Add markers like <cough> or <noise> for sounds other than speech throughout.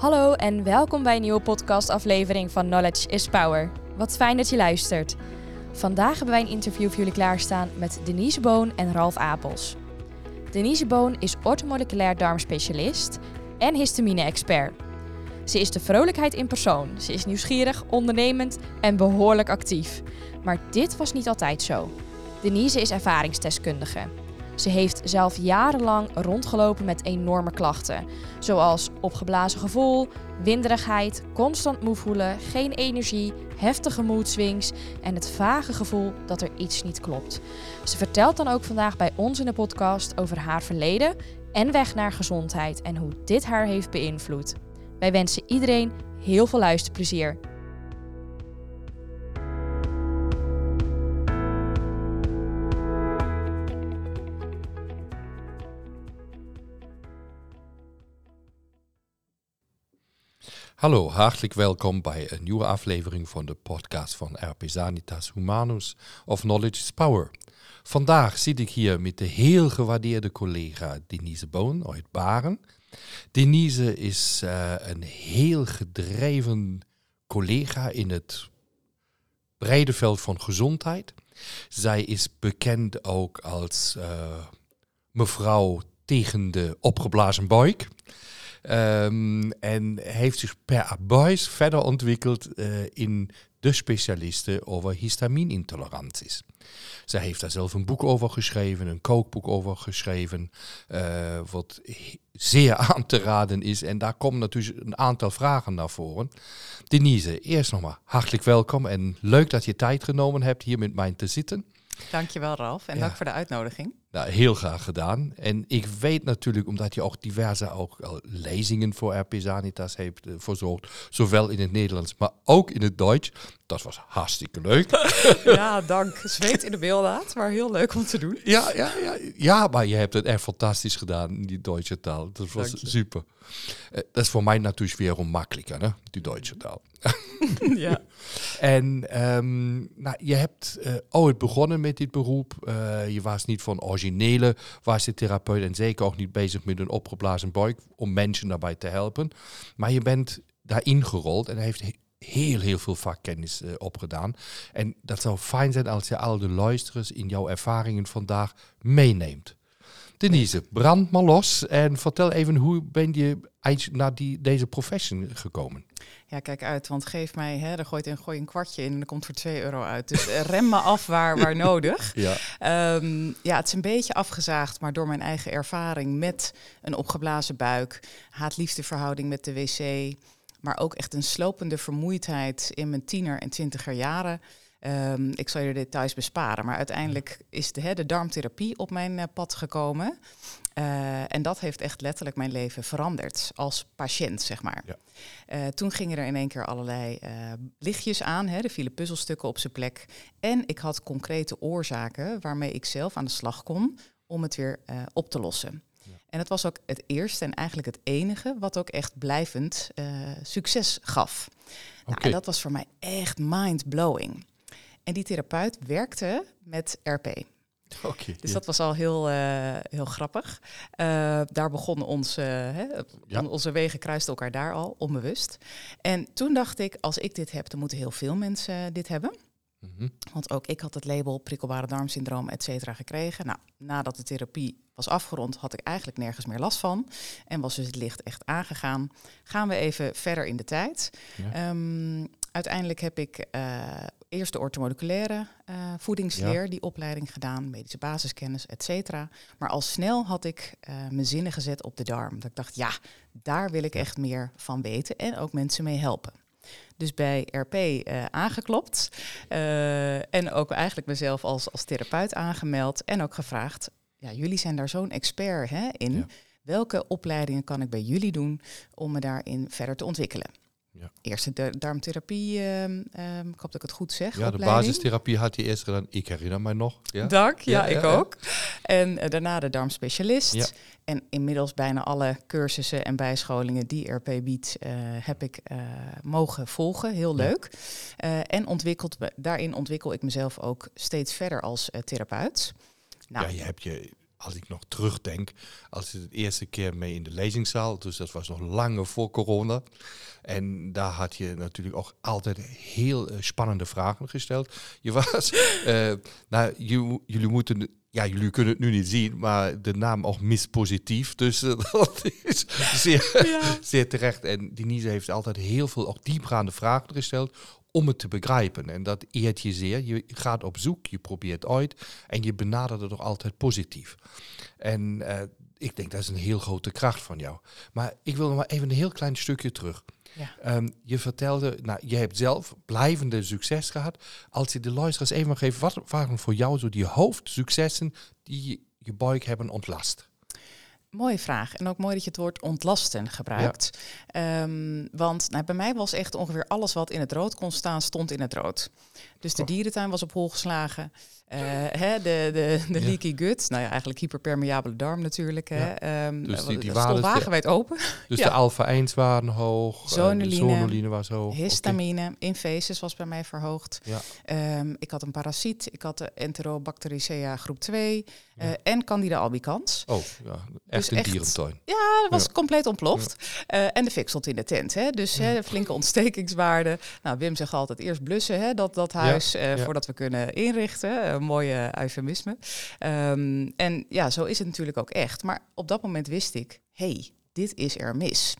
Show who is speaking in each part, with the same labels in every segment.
Speaker 1: Hallo en welkom bij een nieuwe podcastaflevering van Knowledge is Power. Wat fijn dat je luistert. Vandaag hebben wij een interview voor jullie klaarstaan met Denise Boon en Ralf Apels. Denise Boon is ortomoleculair darmspecialist en histamine-expert. Ze is de vrolijkheid in persoon. Ze is nieuwsgierig, ondernemend en behoorlijk actief. Maar dit was niet altijd zo. Denise is ervaringsdeskundige. Ze heeft zelf jarenlang rondgelopen met enorme klachten, zoals opgeblazen gevoel, winderigheid, constant moe voelen, geen energie, heftige mood en het vage gevoel dat er iets niet klopt. Ze vertelt dan ook vandaag bij ons in de podcast over haar verleden en weg naar gezondheid en hoe dit haar heeft beïnvloed. Wij wensen iedereen heel veel luisterplezier.
Speaker 2: Hallo, hartelijk welkom bij een nieuwe aflevering van de podcast van RP Sanitas Humanus of Knowledge is Power. Vandaag zit ik hier met de heel gewaardeerde collega Denise Boon uit Baren. Denise is uh, een heel gedreven collega in het brede veld van gezondheid. Zij is bekend ook als uh, mevrouw tegen de opgeblazen buik. Um, en heeft zich per abuis verder ontwikkeld uh, in de specialisten over histaminintoleranties. Zij heeft daar zelf een boek over geschreven, een kookboek over geschreven, uh, wat zeer <laughs> aan te raden is. En daar komen natuurlijk een aantal vragen naar voren. Denise, eerst nog maar hartelijk welkom en leuk dat je tijd genomen hebt hier met mij te zitten.
Speaker 3: Dankjewel Ralf en ja. dank voor de uitnodiging.
Speaker 2: Nou, heel graag gedaan. En ik weet natuurlijk, omdat je ook diverse ook lezingen voor RP Sanitas heeft uh, verzorgd, zowel in het Nederlands, maar ook in het Duits. Dat was hartstikke leuk. <laughs>
Speaker 3: ja, dank. Zweet in de beeldaad, maar heel leuk om te doen.
Speaker 2: Ja, ja, ja, ja, maar je hebt het echt fantastisch gedaan in die Duitse taal. Dat was super. Uh, dat is voor mij natuurlijk weer makkelijker, hè? die Duitse taal. <laughs>
Speaker 3: ja.
Speaker 2: En um, nou, je hebt uh, ooit begonnen met dit beroep. Uh, je was niet van originele was je therapeut en zeker ook niet bezig met een opgeblazen buik om mensen daarbij te helpen. Maar je bent daarin gerold en heeft heel, heel veel vakkennis uh, opgedaan. En dat zou fijn zijn als je al de luisterers in jouw ervaringen vandaag meeneemt. Denise, brand maar los en vertel even hoe ben je naar die, deze profession gekomen?
Speaker 3: Ja, kijk uit, want geef mij, hè, er gooit een, gooi een kwartje in en dan komt er 2 euro uit. Dus eh, rem me af waar, waar <laughs> nodig.
Speaker 2: Ja.
Speaker 3: Um, ja, het is een beetje afgezaagd, maar door mijn eigen ervaring met een opgeblazen buik, haat-liefde verhouding met de wc, maar ook echt een slopende vermoeidheid in mijn tiener en twintiger jaren. Um, ik zal je de details besparen, maar uiteindelijk is de, hè, de darmtherapie op mijn uh, pad gekomen. Uh, en dat heeft echt letterlijk mijn leven veranderd als patiënt, zeg maar. Ja. Uh, toen gingen er in één keer allerlei lichtjes aan, hè, er vielen puzzelstukken op zijn plek. En ik had concrete oorzaken waarmee ik zelf aan de slag kon om het weer op te lossen. Ja. En dat was ook het eerste en eigenlijk het enige wat ook echt blijvend succes gaf. Okay. Nou, en dat was voor mij echt mind-blowing. En die therapeut werkte met RP.
Speaker 2: Okay,
Speaker 3: dus dat was al heel, uh, heel grappig. Uh, daar begonnen hè, ja. onze wegen kruisten elkaar daar al, onbewust. En toen dacht ik, als ik dit heb, dan moeten heel veel mensen dit hebben. Mm -hmm. Want ook ik had het label prikkelbare darmsyndroom, et cetera, gekregen. Nou, nadat de therapie was afgerond, had ik eigenlijk nergens meer last van. En was dus het licht echt aangegaan. Gaan we even verder in de tijd. Ja. Um, uiteindelijk heb ik uh, eerst de ortomoleculaire uh, voedingsleer, ja. die opleiding gedaan, medische basiskennis, et cetera. Maar al snel had ik uh, mijn zinnen gezet op de darm. Dat ik dacht, ja, daar wil ik echt meer van weten en ook mensen mee helpen. Dus bij RP uh, aangeklopt en ook eigenlijk mezelf als, als therapeut aangemeld en ook gevraagd, ja, jullie zijn daar zo'n expert hè, in. Ja. Welke opleidingen kan ik bij jullie doen om me daarin verder te ontwikkelen? Ja. Eerste de darmtherapie, um, ik hoop dat ik het goed zeg.
Speaker 2: Ja, opleiding. de basistherapie had je eerst gedaan. Ik herinner mij nog. Ja.
Speaker 3: Dank, ja, ja ik ook. En uh, daarna de darmspecialist. En inmiddels bijna alle cursussen en bijscholingen die RP biedt, uh, heb ik uh, mogen volgen. Heel leuk. en ontwikkeld, daarin ontwikkel ik mezelf ook steeds verder als therapeut.
Speaker 2: Nou, ja, je hebt je als ik nog terugdenk, als ik het eerste keer mee in de lezingzaal, dus dat was nog lange voor corona. En daar had je natuurlijk ook altijd heel eh, spannende vragen gesteld. Je was, uh, <laughs> nou, jullie moeten ja, jullie kunnen het nu niet zien, maar de naam ook mispositief. Dus uh, <laughs> dat is zeer, ja. zeer terecht. En Denise heeft altijd heel veel ook diepgaande vragen gesteld om het te begrijpen. En dat eert je zeer. Je gaat op zoek, je probeert uit en je benadert het toch altijd positief. En uh, ik denk dat is een heel grote kracht van jou. Maar ik wil nog maar even een heel klein stukje terug. Ja. Um, je vertelde, nou, je hebt zelf blijvende succes gehad. Als je de luisteraars even mag geven, wat waren voor jou zo die hoofdsuccessen die je buik hebben ontlast?
Speaker 3: Mooie vraag. En ook mooi dat je het woord ontlasten gebruikt. Ehm, want nou, bij mij was echt ongeveer alles wat in het rood kon staan, stond in het rood. Dus de oh. dierentuin was op hol geslagen. Uh, hè, de de, de leaky gut, nou ja, eigenlijk hyperpermeabele darm natuurlijk. Hè. Um, dus die, die stond wagenwijd open.
Speaker 2: Dus de alfa-1's waren hoog, zonuline, uh, zonuline was hoog.
Speaker 3: Histamine, okay. infaces was bij mij verhoogd. Ja. Um, ik had een parasiet, ik had de Enterobacteriacea groep 2 uh, en Candida albicans.
Speaker 2: Oh, ja, echt dus een dierentuin.
Speaker 3: Ja, dat was compleet ontploft. en de fik stond in de tent, hè. dus hè, flinke ontstekingswaarden. Nou, Wim zegt altijd eerst blussen, hè, dat, dat huis, voordat we kunnen inrichten mooie eufemisme. Um, en ja, zo is het natuurlijk ook echt. Maar op dat moment wist ik, hey, dit is er mis.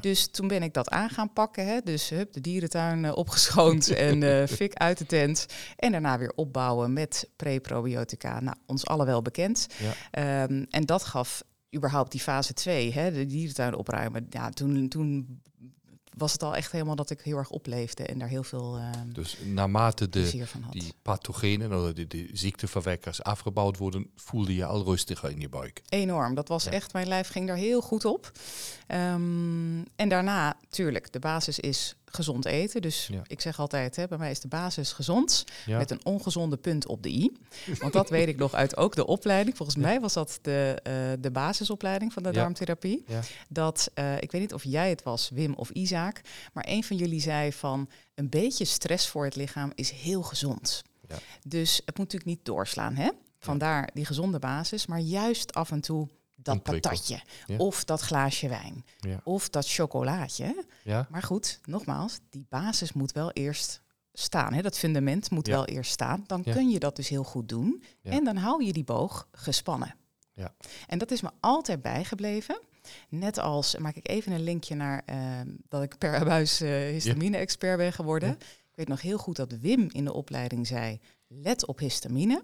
Speaker 3: Dus toen ben ik dat aan gaan pakken. Hè? Dus hup, de dierentuin uh, opgeschoond <laughs> en uh, fik uit de tent. En daarna weer opbouwen met pre-probiotica. Nou, ons alle wel bekend. Ja. Um, en dat gaf überhaupt die fase 2, hè, de dierentuin opruimen. Ja, toen, toen was het al echt helemaal dat ik heel erg opleefde en daar heel veel uh,
Speaker 2: Dus naarmate de, die pathogenen, of de, de ziekteverwekkers afgebouwd worden, voelde je al rustiger in je buik?
Speaker 3: Enorm. Dat was echt, mijn lijf ging daar heel goed op. Um, en daarna, tuurlijk, de basis is gezond eten. Dus ik zeg altijd, hè, bij mij is de basis gezond met een ongezonde punt op de i. Want dat weet ik nog uit ook de opleiding. Volgens mij was dat de, uh, de basisopleiding van de darmtherapie. Dat, uh, ik weet niet of jij het was, Wim of Isaac, maar een van jullie zei van een beetje stress voor het lichaam is heel gezond. Dus het moet natuurlijk niet doorslaan, hè? Vandaar die gezonde basis, maar juist af en toe dat patatje. Of dat glaasje wijn. Of dat chocolaatje. Ja. Maar goed, nogmaals, die basis moet wel eerst staan. Hè? Dat fundament moet wel eerst staan. Dan kun je dat dus heel goed doen. En dan hou je die boog gespannen. Ja. En dat is me altijd bijgebleven. Net als, maak ik even een linkje naar uh, dat ik per abuis uh, histamine-expert ben geworden. Ik weet nog heel goed dat Wim in de opleiding zei, let op histamine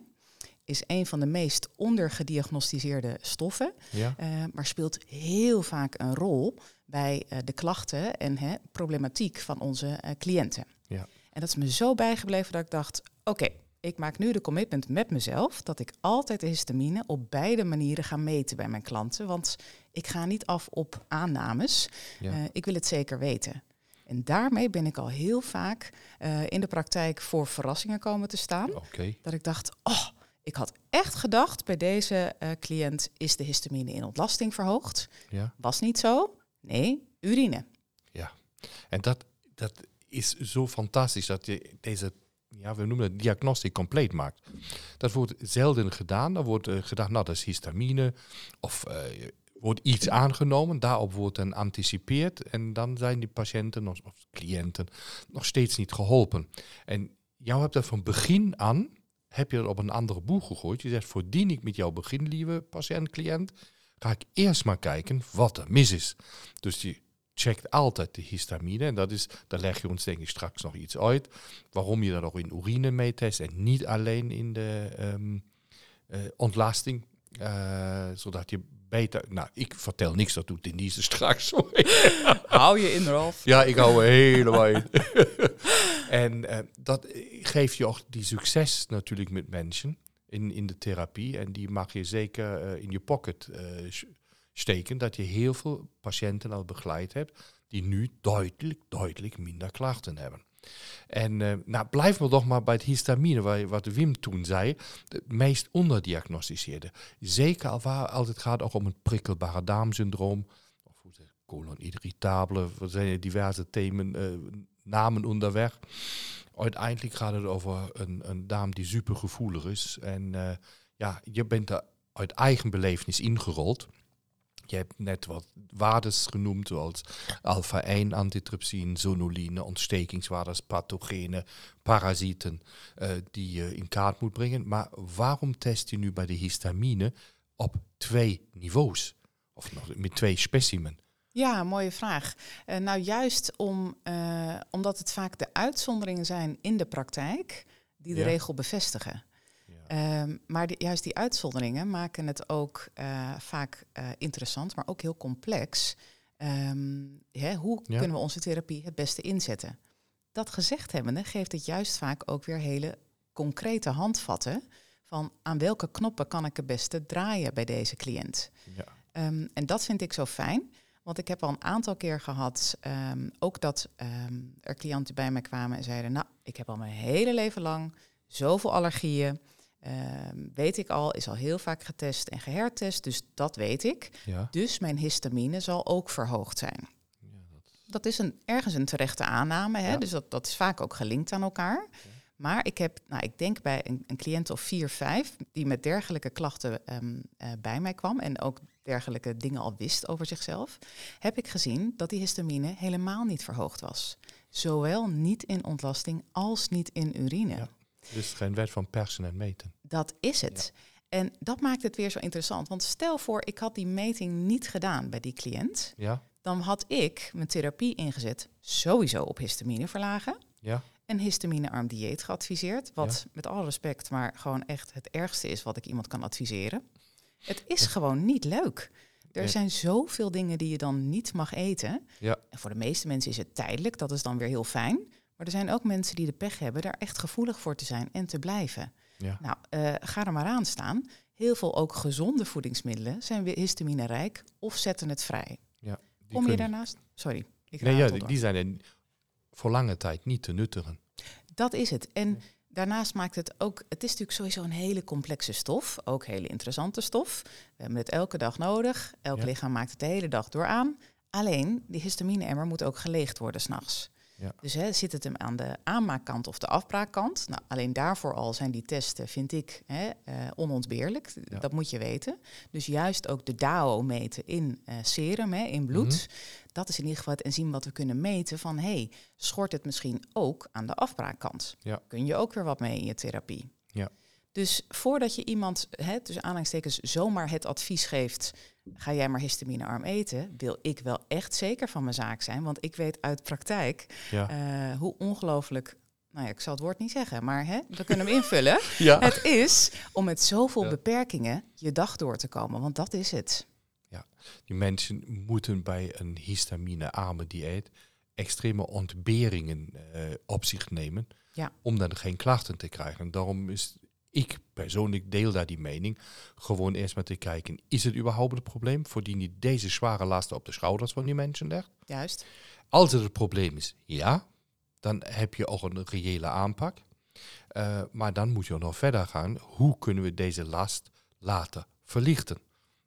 Speaker 3: is een van de meest ondergediagnosticeerde stoffen, ja. uh, maar speelt heel vaak een rol bij uh, de klachten en hè, problematiek van onze uh, cliënten. Ja. En dat is me zo bijgebleven dat ik dacht, oké, ik maak nu de commitment met mezelf dat ik altijd de histamine op beide manieren ga meten bij mijn klanten, want ik ga niet af op aannames. Ja. ik wil het zeker weten. En daarmee ben ik al heel vaak in de praktijk voor verrassingen komen te staan. Okay. Dat ik dacht, oh, ik had echt gedacht, bij deze uh, cliënt is de histamine in ontlasting verhoogd. Ja. Was niet zo. Nee, urine.
Speaker 2: Ja, en dat, dat is zo fantastisch dat je deze, ja, we noemen het diagnostic compleet maakt. Dat wordt zelden gedaan. Er wordt uh, gedacht, nou, dat is histamine. Of uh, wordt iets aangenomen, daarop wordt dan anticipeerd. En dan zijn die patiënten of, of cliënten nog steeds niet geholpen. En jou hebt dat van begin aan heb je er op een andere boel gegooid. Je zegt, voordien ik met jou begin, lieve patiënt, cliënt, ga ik eerst maar kijken wat er mis is. Dus je checkt altijd de histamine. En dat is, daar leg je ons denk ik straks nog iets uit. Waarom je dat ook in urine meetest en niet alleen in de um, uh, ontlasting. Uh, zodat je beter... Nou, ik vertel niks, dat doet Denise <laughs> straks.
Speaker 3: hou je in, Ralf.
Speaker 2: Ja, ik hou helemaal in. <laughs> en uh, dat geeft je ook die succes natuurlijk met mensen in, in de therapie. En die mag je zeker uh, in je pocket uh, steken. Dat je heel veel patiënten al begeleid hebt die nu duidelijk, duidelijk minder klachten hebben. En nou, blijf me toch maar bij het histamine, wat Wim toen zei, het meest onderdiagnosticeerde. Zeker als het gaat ook om een prikkelbare darmsyndroom, of colon irritabele, er zijn diverse themen, namen onderweg. Uiteindelijk gaat het over een, darm die supergevoelig is. En uh, ja, je bent er uit eigen belevenis ingerold. Je hebt net wat waardes genoemd, zoals alpha-1 antitrypsin, zonuline, ontstekingswaardes, pathogenen, parasieten, uh, die je in kaart moet brengen. Maar waarom test je nu bij de histamine op twee niveaus? Of nog met twee specimen?
Speaker 3: Ja, mooie vraag. Uh, nou, juist om, uh, omdat het vaak de uitzonderingen zijn in de praktijk die de
Speaker 2: Ja.
Speaker 3: regel bevestigen. Ehm, maar die- juist die uitzonderingen maken het ook eh, vaak eh, interessant, maar ook heel complex. Ehm, hè, hoe
Speaker 2: Ja.
Speaker 3: kunnen we onze therapie het beste inzetten? Dat gezegd hebbende geeft het juist vaak ook weer hele concrete handvatten van aan welke knoppen kan ik het beste draaien bij deze cliënt.
Speaker 2: Ja.
Speaker 3: Ehm, en dat vind ik zo fijn. Want ik heb al een aantal keer gehad, ehm, ook dat ehm, er cliënten bij mij kwamen en zeiden, nou, ik heb al mijn hele leven lang zoveel allergieën. Ehm, weet ik al, is al heel vaak getest en gehertest, dus dat weet ik.
Speaker 2: Ja.
Speaker 3: Dus mijn histamine zal ook verhoogd zijn. Dat is een, ergens een terechte aanname, hè?
Speaker 2: Ja.
Speaker 3: dus dat, dat is vaak ook gelinkt aan elkaar. Maar ik heb, nou, ik denk bij een, een cliënt of vier, vijf, die met dergelijke klachten eh, bij mij kwam en ook dergelijke dingen al wist over zichzelf, heb ik gezien dat die histamine helemaal niet verhoogd was. Zowel niet in ontlasting als niet in urine.
Speaker 2: Ja. Dus geen wet van persen en meten.
Speaker 3: Dat is het. En dat maakt het weer zo interessant. Want stel voor, ik had die meting niet gedaan bij die cliënt.
Speaker 2: Ja?
Speaker 3: Dan had ik mijn therapie ingezet, sowieso op histamine verlagen.
Speaker 2: Ja?
Speaker 3: Een histaminearm dieet geadviseerd. Wat met alle respect, maar gewoon echt het ergste is wat ik iemand kan adviseren. Het is gewoon niet leuk. Er
Speaker 2: Nee.
Speaker 3: zijn zoveel dingen die je dan niet mag eten.
Speaker 2: Ja.
Speaker 3: En voor de meeste mensen is het tijdelijk, dat is dan weer heel fijn. Maar er zijn ook mensen die de pech hebben daar echt gevoelig voor te zijn en te blijven.
Speaker 2: Ja.
Speaker 3: Nou, eh, ga er maar aan staan. Heel veel ook gezonde voedingsmiddelen zijn weer histamine-rijk of zetten het vrij.
Speaker 2: ja.
Speaker 3: Kom je daarnaast? Sorry, ik
Speaker 2: Nee, ja, die,
Speaker 3: door.
Speaker 2: zijn er voor lange tijd niet te nuttigen.
Speaker 3: Dat is het. En daarnaast maakt het ook, het is natuurlijk sowieso een hele complexe stof, ook hele interessante stof. We hebben het elke dag nodig. Elk
Speaker 2: Ja.
Speaker 3: lichaam maakt het de hele dag door aan. Alleen, die histamine-emmer moet ook geleegd worden s'nachts.
Speaker 2: Ja.
Speaker 3: Dus hè, zit het hem aan de aanmaakkant of de afbraakkant? Nou, alleen daarvoor al zijn die testen, vind ik, hè, eh, onontbeerlijk.
Speaker 2: Ja.
Speaker 3: Dat moet je weten. Dus juist ook de DAO meten in eh, serum, hè, in bloed.
Speaker 2: Mhm.
Speaker 3: Dat is in ieder geval het enzym wat we kunnen meten van... hey, schort het misschien ook aan de afbraakkant?
Speaker 2: Ja.
Speaker 3: Kun je ook weer wat mee in je therapie?
Speaker 2: Ja.
Speaker 3: Dus voordat je iemand, hè, tussen aanhalingstekens, zomaar het advies geeft... ga jij maar histaminearm eten, wil ik wel echt zeker van mijn zaak zijn. Want ik weet uit praktijk
Speaker 2: Ja.
Speaker 3: eh, hoe ongelooflijk... Nou ja, ik zal het woord niet zeggen, maar hè, we kunnen hem <laughs> invullen.
Speaker 2: ja.
Speaker 3: Het is om met zoveel
Speaker 2: Ja.
Speaker 3: beperkingen je dag door te komen, want dat is het.
Speaker 2: Die mensen moeten bij een histamine-arme dieet extreme ontberingen eh, op zich nemen
Speaker 3: Ja.
Speaker 2: om dan geen klachten te krijgen. Daarom is ik persoonlijk deel daar die mening. Gewoon eerst maar te kijken, is het überhaupt een probleem? Voordien je deze zware lasten op de schouders van die mensen legt.
Speaker 3: Juist.
Speaker 2: Als het het probleem is, ja, dan heb je ook een reële aanpak. Eh, maar dan moet je nog verder gaan. Hoe kunnen we deze last laten verlichten?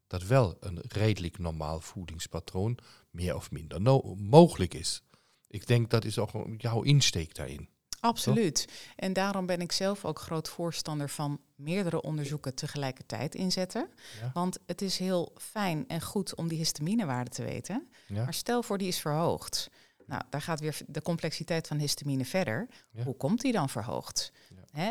Speaker 2: Dat wel een redelijk normaal voedingspatroon meer of minder no- mogelijk is. Ik denk dat is ook jouw insteek daarin.
Speaker 3: Absoluut. En daarom ben ik zelf ook groot voorstander van meerdere onderzoeken tegelijkertijd inzetten.
Speaker 2: Ja.
Speaker 3: Want het is heel fijn en goed om die histaminewaarde te weten.
Speaker 2: Ja?
Speaker 3: Maar stel voor die is verhoogd. Nou, daar gaat weer de complexiteit van histamine verder.
Speaker 2: Ja.
Speaker 3: Hoe komt die dan verhoogd?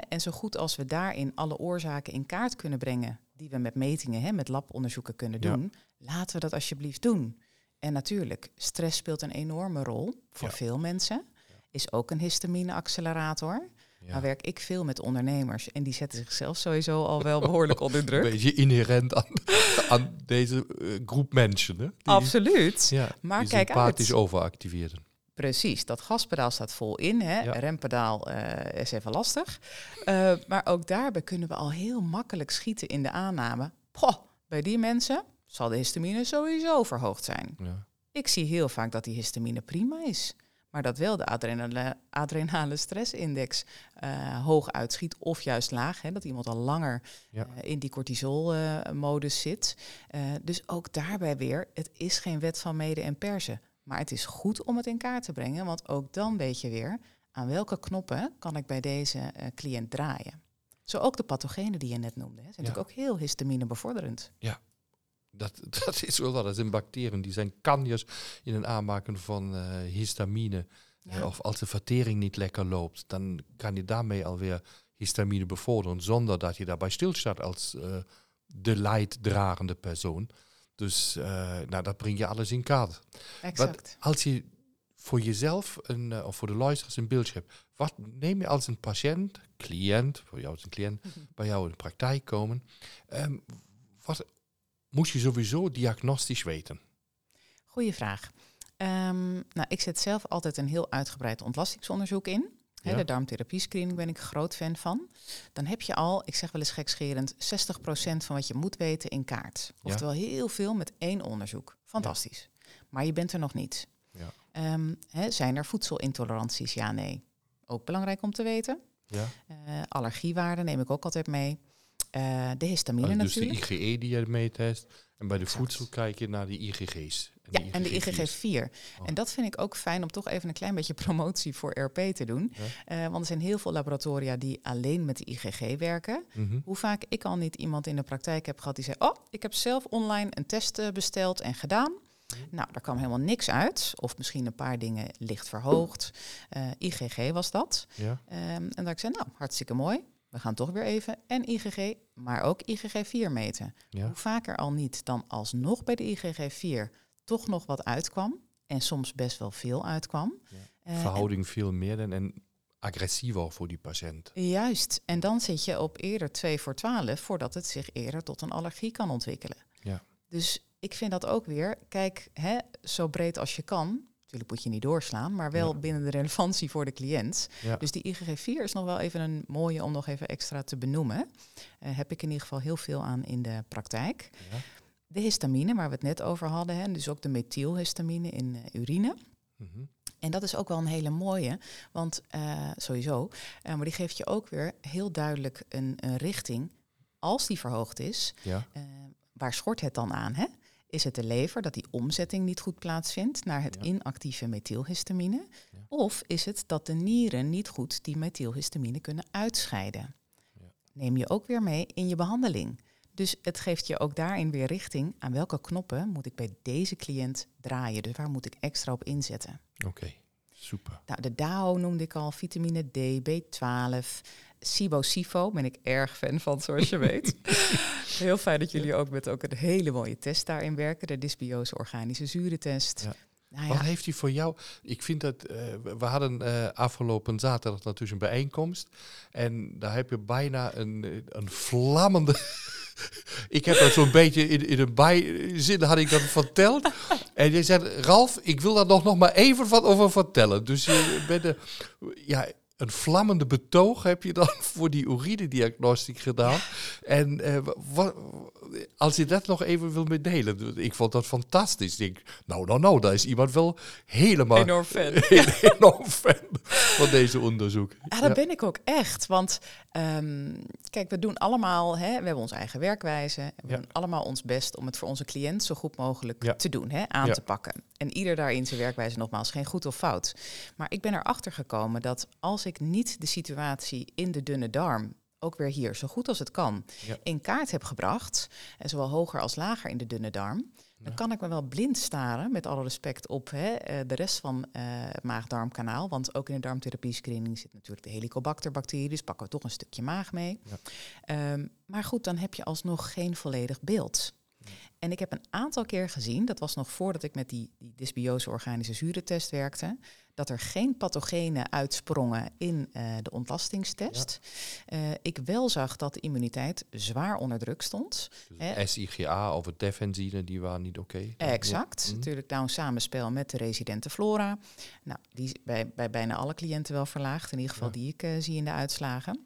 Speaker 3: En zo goed als we daarin alle oorzaken in kaart kunnen brengen, die we met metingen, hè, met labonderzoeken kunnen
Speaker 2: Ja.
Speaker 3: doen, laten we dat alsjeblieft doen. En natuurlijk, stress speelt een enorme rol voor
Speaker 2: Ja.
Speaker 3: veel mensen. Is ook een histamine-accelerator.
Speaker 2: Ja.
Speaker 3: Nou werk ik veel met ondernemers en die zetten zichzelf sowieso al wel behoorlijk <laughs> onder
Speaker 2: Een
Speaker 3: druk.
Speaker 2: beetje inherent aan, aan deze eh, groep mensen. Hè? Die,
Speaker 3: Absoluut.
Speaker 2: Ja,
Speaker 3: Maar
Speaker 2: die
Speaker 3: kijk
Speaker 2: sympathisch
Speaker 3: uit.
Speaker 2: overactiveerden.
Speaker 3: Precies, dat gaspedaal staat vol in. Hè?
Speaker 2: Ja.
Speaker 3: Rempedaal eh, is even lastig. Eh, maar ook daarbij kunnen we al heel makkelijk schieten in de aanname. Goh, bij die mensen zal de histamine sowieso verhoogd zijn.
Speaker 2: Ja.
Speaker 3: Ik zie heel vaak dat die histamine prima is. Maar dat wel de adrenale, adrenale stressindex eh, hoog uitschiet of juist laag. Hè, dat iemand al langer
Speaker 2: Ja.
Speaker 3: in die cortisol-modus zit. Dus ook daarbij weer, het is geen wet van mede en persen. Maar het is goed om het in kaart te brengen, want ook dan weet je weer... aan welke knoppen kan ik bij deze eh, cliënt draaien. Zo ook de pathogenen die je net noemde. Hè, zijn
Speaker 2: Ja.
Speaker 3: natuurlijk ook heel histamine bevorderend.
Speaker 2: Dat, <laughs> dat is wel wat. Dat zijn bacteriën. Die zijn kanjers in het aanmaken van eh, histamine.
Speaker 3: Ja.
Speaker 2: Eh, of als de vertering niet lekker loopt, dan kan je daarmee alweer histamine bevorderen. Zonder dat je daarbij stilstaat als de leiddragende persoon. Dus eh, nou, dat breng je alles in kaart.
Speaker 3: Exact.
Speaker 2: Als je voor jezelf een, eh, of voor de luisteraars een beeldje hebt, wat neem je als een patiënt, cliënt, voor jou als een cliënt, bij jou in de praktijk komen, ehm, wat moet je sowieso diagnostisch weten?
Speaker 3: Goeie vraag. Ehm, nou, ik zet zelf altijd een heel uitgebreid ontlastingsonderzoek in.
Speaker 2: Ja.
Speaker 3: De darmtherapie screening ben ik groot fan van. Dan heb je al, ik zeg wel eens gekscherend, 60% van wat je moet weten in kaart.
Speaker 2: Ja.
Speaker 3: Oftewel heel veel met één onderzoek. Fantastisch. Maar je bent er nog niet.
Speaker 2: Ja.
Speaker 3: Ehm, zijn er voedselintoleranties? Ja, nee. Ook belangrijk om te weten.
Speaker 2: Ja?
Speaker 3: Eh, allergiewaarden neem ik ook altijd mee. Eh, de histamine
Speaker 2: dus de
Speaker 3: natuurlijk.
Speaker 2: IgE die je meetest. En bij de
Speaker 3: Exact.
Speaker 2: voedsel kijk je naar die IgG's.
Speaker 3: Ja, en de
Speaker 2: IgG4's.
Speaker 3: IgG4.
Speaker 2: Oh.
Speaker 3: En dat vind ik ook fijn om toch even een klein beetje promotie voor RP te doen.
Speaker 2: Ja.
Speaker 3: Eh, want er zijn heel veel laboratoria die alleen met de IgG werken.
Speaker 2: Mhm.
Speaker 3: Hoe vaak ik al niet iemand in de praktijk heb gehad die zei: Oh, ik heb zelf online een test eh, besteld en gedaan. Nou, daar kwam helemaal niks uit. Of misschien een paar dingen licht verhoogd. Eh, IgG was dat.
Speaker 2: Ja?
Speaker 3: Ehm, en dat ik zei: Nou, hartstikke mooi. We gaan toch weer even en IgG, maar ook IgG4 meten.
Speaker 2: Ja?
Speaker 3: Hoe vaker al niet dan alsnog bij de IgG4 toch nog wat uitkwam. En soms best wel veel uitkwam.
Speaker 2: Ja.
Speaker 3: Eh,
Speaker 2: Verhouding veel meer en, en agressiever voor die patiënt.
Speaker 3: Juist. En dan zit je op eerder 2 voor 12 voordat het zich eerder tot een allergie kan ontwikkelen.
Speaker 2: Ja.
Speaker 3: Dus ik vind dat ook weer, kijk, hè, zo breed als je kan. Natuurlijk moet je niet doorslaan, maar wel
Speaker 2: Ja.
Speaker 3: binnen de relevantie voor de cliënt.
Speaker 2: Ja.
Speaker 3: Dus die IgG4 is nog wel even een mooie om nog even extra te benoemen. Eh, heb ik in ieder geval heel veel aan in de praktijk.
Speaker 2: Ja?
Speaker 3: De histamine, waar we het net over hadden, hè, dus ook de methylhistamine in eh, urine.
Speaker 2: Mhm.
Speaker 3: En dat is ook wel een hele mooie, want eh, sowieso, eh, maar die geeft je ook weer heel duidelijk een, een richting. Als die verhoogd is,
Speaker 2: Ja?
Speaker 3: waar schort het dan aan? Hè? Is het de lever dat die omzetting niet goed plaatsvindt naar het
Speaker 2: Ja.
Speaker 3: inactieve methylhistamine?
Speaker 2: Ja.
Speaker 3: Of is het dat de nieren niet goed die methylhistamine kunnen uitscheiden?
Speaker 2: Ja.
Speaker 3: Neem je ook weer mee in je behandeling. Dus het geeft je ook daarin weer richting aan welke knoppen moet ik bij deze cliënt draaien. Dus waar moet ik extra op inzetten?
Speaker 2: Oké, super.
Speaker 3: Nou, de DAO noemde ik al, vitamine D, B12, SIBO-SIFO, ben ik erg fan van, zoals je <laughs> weet. Heel fijn dat jullie ook met ook een hele mooie test daarin werken, de dysbiose organische zurentest.
Speaker 2: Ja.
Speaker 3: Nou
Speaker 2: Wat heeft hij voor jou? Ik vind dat eh, we hadden eh, afgelopen zaterdag natuurlijk een bijeenkomst. En daar heb je bijna een, eh, een vlammende. <laughs> ik heb dat zo'n beetje in, in een bijzin had ik dat verteld. en je zei, Ralf, ik wil daar nog, nog maar even wat over vertellen. Dus je bent de, ja, een vlammende betoog heb je dan <laughs> voor die urinediagnostiek gedaan. En wat, als je dat nog even wil meedelen, ik vond dat fantastisch. Ik denk, nou, nou, nou, daar is iemand wel helemaal
Speaker 3: enorm fan. <laughs>
Speaker 2: enorm fan van deze onderzoek.
Speaker 3: Ja, dat ben ik ook echt. Want ehm, kijk, we doen allemaal, hè, we hebben onze eigen werkwijze. We
Speaker 2: Ja.
Speaker 3: doen allemaal ons best om het voor onze cliënt zo goed mogelijk
Speaker 2: Ja.
Speaker 3: te doen, hè, aan
Speaker 2: Ja.
Speaker 3: te pakken. En ieder daarin zijn werkwijze nogmaals geen goed of fout. Maar ik ben erachter gekomen dat als ik niet de situatie in de dunne darm ook weer hier zo goed als het kan
Speaker 2: Ja.
Speaker 3: in kaart heb gebracht, en zowel hoger als lager in de dunne darm, dan kan ik me wel blind staren, met alle respect op hè, eh, de rest van eh, het maag-darmkanaal. Want ook in de darmtherapie screening zit natuurlijk de helicobacter-bacterie, dus pakken we toch een stukje maag mee.
Speaker 2: Ja.
Speaker 3: Ehm, maar goed, dan heb je alsnog geen volledig beeld. En ik heb een aantal keer gezien, dat was nog voordat ik met die, die dysbiose organische zurentest werkte, dat er geen pathogenen uitsprongen in eh, de ontlastingstest. Eh, ik wel zag dat de immuniteit zwaar onder druk stond.
Speaker 2: Dus? SIGA of het defensine, die waren niet oké.
Speaker 3: Exact.
Speaker 2: Ja. Mhm.
Speaker 3: Natuurlijk nou een samenspel met de residente flora. Nou, die is bij, bij bijna alle cliënten wel verlaagd. In ieder geval
Speaker 2: Ja.
Speaker 3: die ik eh, zie in de uitslagen.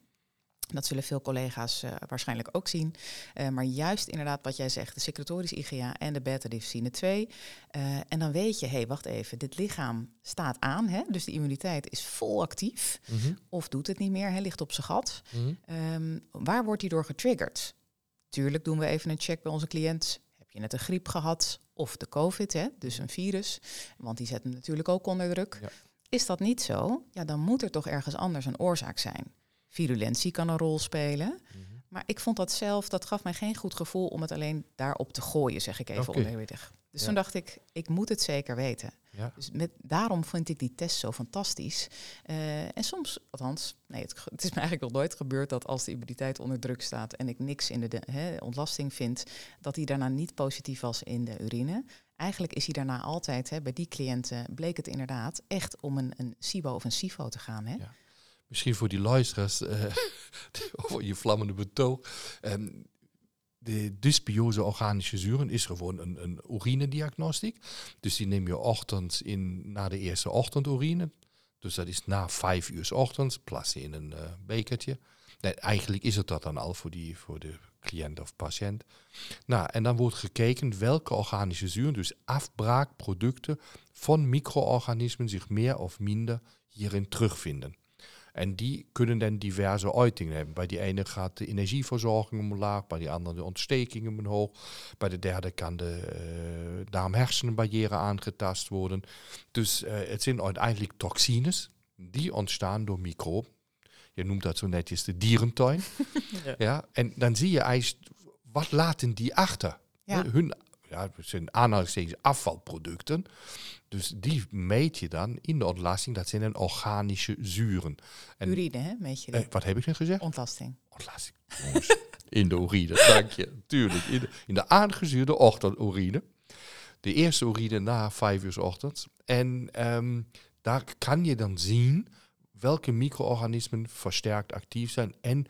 Speaker 3: Dat zullen veel collega's eh, waarschijnlijk ook zien. Eh, maar juist inderdaad wat jij zegt, de secretorische IgA en de beta-difficine 2. Eh, en dan weet je, hé, hey, wacht even, dit lichaam staat aan. Hè? Dus de immuniteit is vol actief.
Speaker 2: Mhm,
Speaker 3: Of doet het niet meer, hij ligt op zijn gat.
Speaker 2: mhm.
Speaker 3: Ehm, waar wordt hij door getriggerd? Tuurlijk doen we even een check bij onze cliënt. Heb je net een griep gehad of de COVID, hè? dus een virus? Want die zet hem natuurlijk ook onder druk.
Speaker 2: Ja.
Speaker 3: Is dat niet zo? Ja, dan moet er toch ergens anders een oorzaak zijn. Virulentie kan een rol spelen. Maar ik vond dat zelf, dat gaf mij geen goed gevoel om het alleen daarop te gooien, zeg ik even oneerbiedig. Dus
Speaker 2: Ja.
Speaker 3: toen dacht ik, ik moet het zeker weten.
Speaker 2: Ja.
Speaker 3: Dus met, daarom vind ik die test zo fantastisch. Eh, en soms, althans, nee, het, is me eigenlijk nog nooit gebeurd dat als de immuniteit onder druk staat en ik niks in de, ontlasting vind, dat hij daarna niet positief was in de urine. Eigenlijk is hij daarna altijd, bij die cliënten bleek het inderdaad echt om een, een SIBO of een SIFO te gaan. Hè?
Speaker 2: Ja. Misschien voor die luisteraars, <laughs> over je vlammende betoog. Ehm, de dysbiose organische zuren is gewoon een, een urinediagnostiek. Dus die neem je ochtends in, na de eerste ochtendurine. Dus dat is na vijf uur ochtends, plaatsen in een eh, bekertje. Eigenlijk is het dat dan al voor, die, voor de cliënt of patiënt. Nou, en dan wordt gekeken welke organische zuren, dus afbraakproducten van micro-organismen, zich meer of minder hierin terugvinden. En die kunnen dan diverse uitingen hebben. Bij die ene gaat de energieverzorging omlaag, bij die andere de ontstekingen omhoog. Bij de derde kan de uh, darm-hersenbarrière aangetast worden. Dus uh, het zijn uiteindelijk toxines die ontstaan door microben. Je noemt dat zo netjes de dierentuin. <laughs> ja. ja. En dan zie je eigenlijk, wat laten die achter?
Speaker 3: Ja.
Speaker 2: Hun ja, het zijn aanhalingstekens afvalproducten. Dus die meet je dan in de ontlasting. Dat zijn dan organische zuren.
Speaker 3: En, urine, hè, meet je
Speaker 2: eh, Wat heb ik nu gezegd?
Speaker 3: Ontlasting.
Speaker 2: Ontlasting. <laughs> In de urine, dank je. Tuurlijk. In de, in de aangezuurde ochtendurine. De eerste urine na vijf uur ochtends. En um, daar kan je dan zien welke micro-organismen versterkt actief zijn en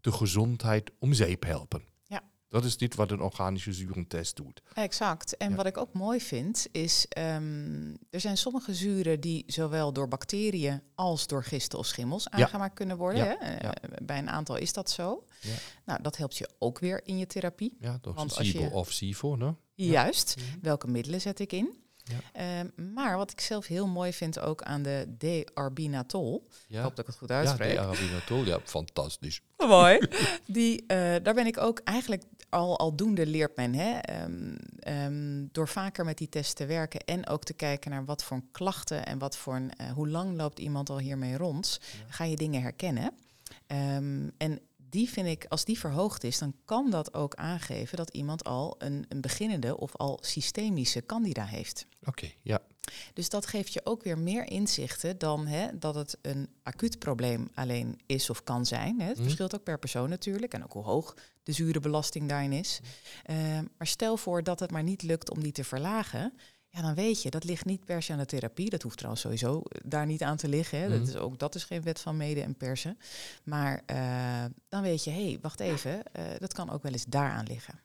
Speaker 2: de gezondheid om zeep helpen. Dat is dit wat een organische zurentest doet.
Speaker 3: Exact. En
Speaker 2: Ja.
Speaker 3: wat ik ook mooi vind, is um, er zijn sommige zuren die zowel door bacteriën als door gisten of schimmels
Speaker 2: Ja.
Speaker 3: aangemaakt kunnen worden.
Speaker 2: Ja.
Speaker 3: Hè? Uh, bij een aantal is dat zo.
Speaker 2: Ja.
Speaker 3: Nou, dat helpt je ook weer in je therapie.
Speaker 2: Ja, door
Speaker 3: Want als je-
Speaker 2: of SIFO, ne?
Speaker 3: Juist.
Speaker 2: Mhm.
Speaker 3: Welke middelen zet ik in?
Speaker 2: Ja.
Speaker 3: Ehm, maar wat ik zelf heel mooi vind ook aan de D-arbinatol, ik
Speaker 2: Ja,
Speaker 3: hoop dat ik het goed
Speaker 2: ja
Speaker 3: uitspreek.
Speaker 2: de arabinatol, ja, fantastisch.
Speaker 3: Mooi. <laughs> Die, eh, daar ben ik ook eigenlijk al aldoende leert men. Hè? Ehm, ehm, door vaker met die test te werken en ook te kijken naar wat voor klachten en wat voor een, eh, hoe lang loopt iemand al hiermee rond, ga je dingen herkennen. En die vind ik, als die verhoogd is, dan kan dat ook aangeven dat iemand al een, een beginnende of al systemische candida heeft.
Speaker 2: Oké, ja.
Speaker 3: Dus dat geeft je ook weer meer inzichten dan hè, dat het een acuut probleem alleen is of kan zijn. Hè. Het
Speaker 2: Mhm.
Speaker 3: verschilt ook per persoon natuurlijk en ook hoe hoog de zure belasting daarin is. Eh, maar stel voor dat het maar niet lukt om die te verlagen. Ja, dan weet je, dat ligt niet per se aan de therapie. Dat hoeft trouwens sowieso eh, daar niet aan te liggen. Hè.
Speaker 2: Mhm.
Speaker 3: dat is ook, dat is geen wet van mede en persen. Maar eh, dan weet je, hé, hey, wacht even, eh, dat kan ook wel eens daaraan liggen.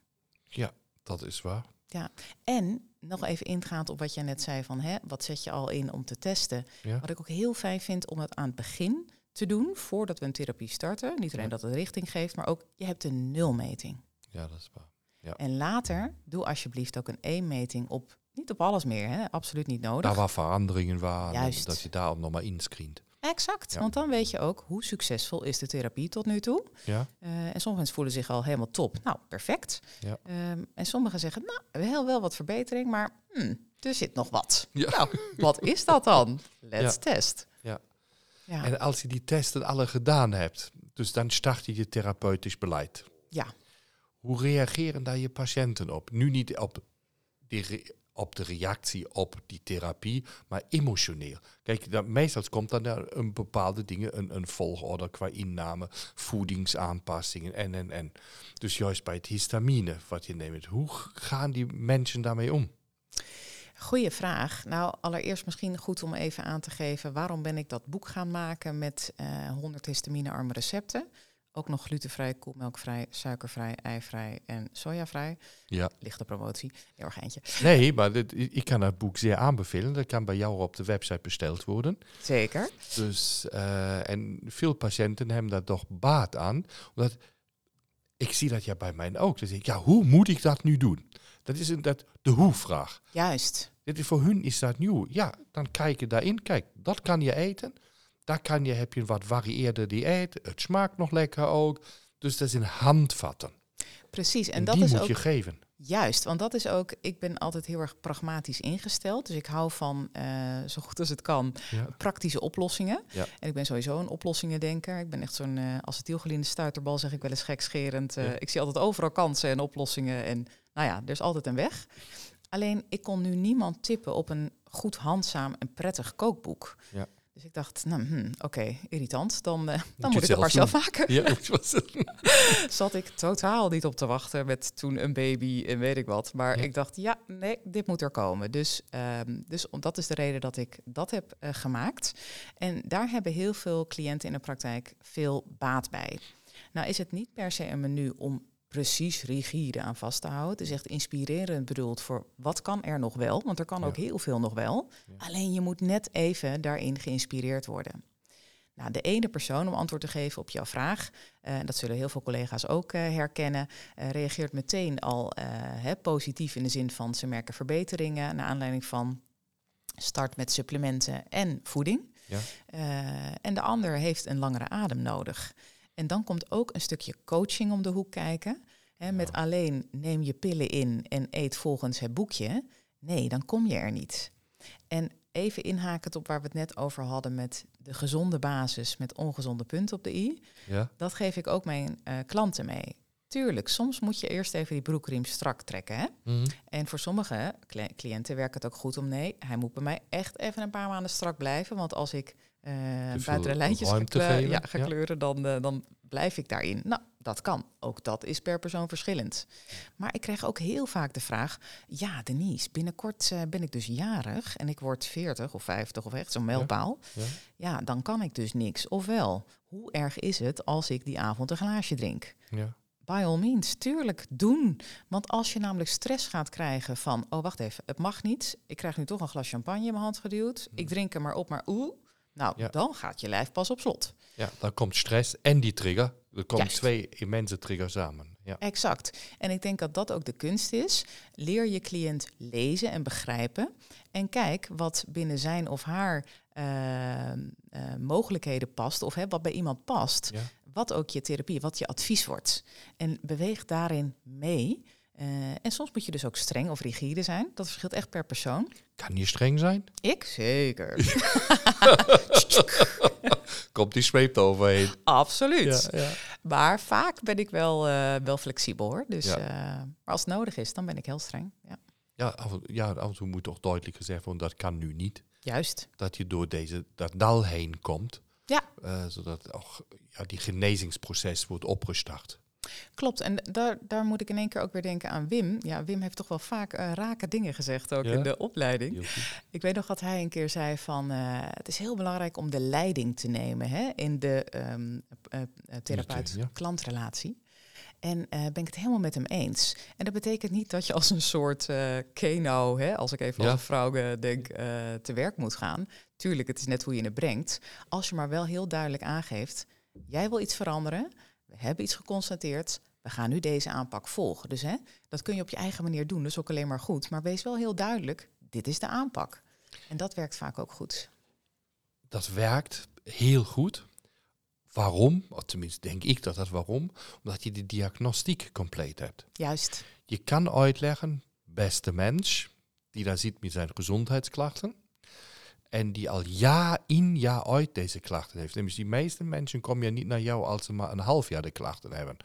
Speaker 2: Ja, dat is waar.
Speaker 3: En nog even ingaand op wat jij net zei van, hè, wat zet je al in om te testen?
Speaker 2: Ja.
Speaker 3: Wat ik ook heel fijn vind om het aan het begin te doen, voordat we een therapie starten. Niet alleen
Speaker 2: Ja.
Speaker 3: dat het richting geeft, maar ook je hebt een nulmeting.
Speaker 2: Ja, dat is waar. Ja.
Speaker 3: En later doe alsjeblieft ook een één-meting op, niet op alles meer, hè, absoluut niet nodig.
Speaker 2: Daar waar veranderingen waren,
Speaker 3: Juist.
Speaker 2: dat je daarop nog maar inscreent.
Speaker 3: Exact,
Speaker 2: Ja.
Speaker 3: want dan weet je ook hoe succesvol is de therapie tot nu toe.
Speaker 2: Ja,
Speaker 3: Eh, en sommige mensen voelen zich al helemaal top. Nou, perfect.
Speaker 2: Ja.
Speaker 3: Ehm, en sommigen zeggen, nou, wel, wel wat verbetering, maar hmm, er zit nog wat.
Speaker 2: Ja.
Speaker 3: Nou, wat is dat dan? Let's test.
Speaker 2: Ja.
Speaker 3: Ja.
Speaker 2: En als je die testen alle gedaan hebt, dus dan start je je therapeutisch beleid.
Speaker 3: Ja.
Speaker 2: Hoe reageren daar je patiënten op? Nu niet op, die op de reactie op die therapie, maar emotioneel. Kijk, meestal komt dan een bepaalde dingen, een, een volgorde qua inname, voedingsaanpassingen en, en, en. Dus juist bij het histamine wat je neemt, hoe gaan die mensen daarmee om?
Speaker 3: Goeie vraag. Nou, allereerst misschien goed om even aan te geven waarom ben ik dat boek gaan maken met eh 100 histaminearme recepten. Ook nog glutenvrij, koelmelkvrij, suikervrij, eivrij en sojavrij.
Speaker 2: Ja.
Speaker 3: Lichte promotie, heel erg eentje.
Speaker 2: Nee, maar dit, ik kan het boek zeer aanbevelen. Dat kan bij jou op de website besteld worden.
Speaker 3: Zeker.
Speaker 2: Dus, eh, en veel patiënten hebben daar toch baat aan. Omdat ik zie dat ja bij mij ook. Dus ik, ja, hoe moet ik dat nu doen? Dat is een, dat, de hoe-vraag.
Speaker 3: Juist.
Speaker 2: Dit is, voor hun is dat nieuw. Ja, dan kijk je daarin. Kijk, dat kan je eten. Daar kan je, heb je een wat varieerde dieet. Het smaakt nog lekker ook. Dus dat is een handvatten.
Speaker 3: Precies, en,
Speaker 2: En,
Speaker 3: dat
Speaker 2: die
Speaker 3: is
Speaker 2: moet
Speaker 3: ook
Speaker 2: je geven.
Speaker 3: juist, want dat is ook, ik ben altijd heel erg pragmatisch ingesteld. Dus ik hou van, eh, zo goed als het kan,
Speaker 2: Ja.
Speaker 3: praktische oplossingen.
Speaker 2: Ja.
Speaker 3: En ik ben sowieso een oplossingendenker. Ik ben echt zo'n uh, acetylgeliende stuiterbal, zeg ik wel eens gekscherend. Uh,
Speaker 2: Ja.
Speaker 3: Ik zie altijd overal kansen en oplossingen. En nou ja, er is altijd een weg. Alleen, ik kon nu niemand tippen op een goed handzaam en prettig kookboek.
Speaker 2: Ja.
Speaker 3: Dus ik dacht, nou, hm, oké, irritant. Dan, uh, <laughs> dan moet ik het maar
Speaker 2: zelf
Speaker 3: maken.
Speaker 2: Ja, <laughs>
Speaker 3: Zat ik totaal niet op te wachten met toen een baby en weet ik wat. Maar
Speaker 2: Ja.
Speaker 3: ik dacht, ja, nee, dit moet er komen. Dus, ehm, dus om- dat is de reden dat ik dat heb eh, gemaakt. En daar hebben heel veel cliënten in de praktijk veel baat bij. Nou is het niet per se een menu om precies rigide aan vast te houden. Het is echt inspirerend bedoeld voor wat kan er nog wel. Want er kan
Speaker 2: Ja.
Speaker 3: ook heel veel nog wel.
Speaker 2: Ja.
Speaker 3: Alleen je moet net even daarin geïnspireerd worden. Nou, de ene persoon, om antwoord te geven op jouw vraag, eh, dat zullen heel veel collega's ook eh, herkennen, eh, reageert meteen al hè, positief in de zin van ze merken verbeteringen naar aanleiding van start met supplementen en voeding.
Speaker 2: Ja.
Speaker 3: En de ander heeft een langere adem nodig. En dan komt ook een stukje coaching om de hoek kijken. Hè, Met alleen neem je pillen in en eet volgens het boekje. Nee, dan kom je er niet. En even inhakend op waar we het net over hadden met de gezonde basis met ongezonde punten op de i.
Speaker 2: Ja,
Speaker 3: Dat geef ik ook mijn eh, klanten mee. Tuurlijk, soms moet je eerst even die broekriem strak trekken. Hè?
Speaker 2: Mhm.
Speaker 3: En voor sommige cli- cliënten werkt het ook goed om nee, hij moet bij mij echt even een paar maanden strak blijven. Want als ik buiten de lijntjes ga,
Speaker 2: ruimte
Speaker 3: kle-
Speaker 2: geven,
Speaker 3: ja, ga
Speaker 2: ja.
Speaker 3: kleuren, dan, eh, dan blijf ik daarin. Nou, dat kan. Ook dat is per persoon verschillend. Maar ik krijg ook heel vaak de vraag: ja, Denise, binnenkort eh, ben ik dus jarig en ik word 40 of 50 of echt zo'n mijlpaal.
Speaker 2: ja.
Speaker 3: Ja, dan kan ik dus niks. Ofwel, hoe erg is het als ik die avond een glaasje drink?
Speaker 2: ja.
Speaker 3: By all means, tuurlijk, doen. Want als je namelijk stress gaat krijgen van... oh, wacht even, het mag niet. Ik krijg nu toch een glas champagne in mijn hand geduwd. Ik drink er maar op, maar oeh. Nou,
Speaker 2: Ja.
Speaker 3: dan gaat je lijf pas op slot.
Speaker 2: ja, dan komt stress en die trigger. Er komen
Speaker 3: Juist.
Speaker 2: twee immense triggers samen. Ja.
Speaker 3: Exact. En ik denk dat dat ook de kunst is. Leer je cliënt lezen en begrijpen. En kijk wat binnen zijn of haar eh, eh, mogelijkheden past. Of hè, wat bij iemand past.
Speaker 2: Ja.
Speaker 3: Wat ook je therapie, wat je advies wordt. En beweeg daarin mee. Eh, en soms moet je dus ook streng of rigide zijn. Dat verschilt echt per persoon.
Speaker 2: Kan je streng zijn?
Speaker 3: Ik zeker. <laughs>
Speaker 2: Komt die zweep overheen.
Speaker 3: Absoluut.
Speaker 2: Ja, ja.
Speaker 3: Maar vaak ben ik wel, eh, wel flexibel hoor. Dus,
Speaker 2: Ja.
Speaker 3: eh, maar als het nodig is, dan ben ik heel streng. Ja.
Speaker 2: Ja, af, en- ja, af en toe moet toch duidelijk gezegd worden, dat kan nu niet.
Speaker 3: Juist.
Speaker 2: Dat je door deze, dat dal heen komt.
Speaker 3: Ja.
Speaker 2: zodat ook, ja, die genezingsproces wordt opgestart.
Speaker 3: Klopt, en daar, daar moet ik in één keer ook weer denken aan Wim. Ja, Wim heeft toch wel vaak eh, rake dingen gezegd, ook
Speaker 2: Ja?
Speaker 3: in de opleiding. Ik weet nog dat hij een keer zei van... eh, het is heel belangrijk om de leiding te nemen hè, in de ehm eh, therapeut-klantrelatie. En ben ik het helemaal met hem eens. En dat betekent niet dat je als een soort eh keno, hè, als ik even
Speaker 2: Ja.
Speaker 3: als een vrouw denk, te werk moet gaan. Tuurlijk, het is net hoe je het brengt. Als je maar wel heel duidelijk aangeeft, jij wil iets veranderen. We hebben iets geconstateerd. We gaan nu deze aanpak volgen. Dus hè, dat kun je op je eigen manier doen. Is ook alleen maar goed. Maar wees wel heel duidelijk, dit is de aanpak. En dat werkt vaak ook goed.
Speaker 2: Dat werkt heel goed. Waarom? Of tenminste, denk ik dat dat waarom. Omdat je de diagnostiek compleet hebt.
Speaker 3: Juist.
Speaker 2: Je kan uitleggen, beste mens, die daar zit met zijn gezondheidsklachten. En die al jaar in, jaar uit deze klachten heeft. Nämlich die meeste mensen komen ja niet naar jou als ze maar een half jaar de klachten hebben.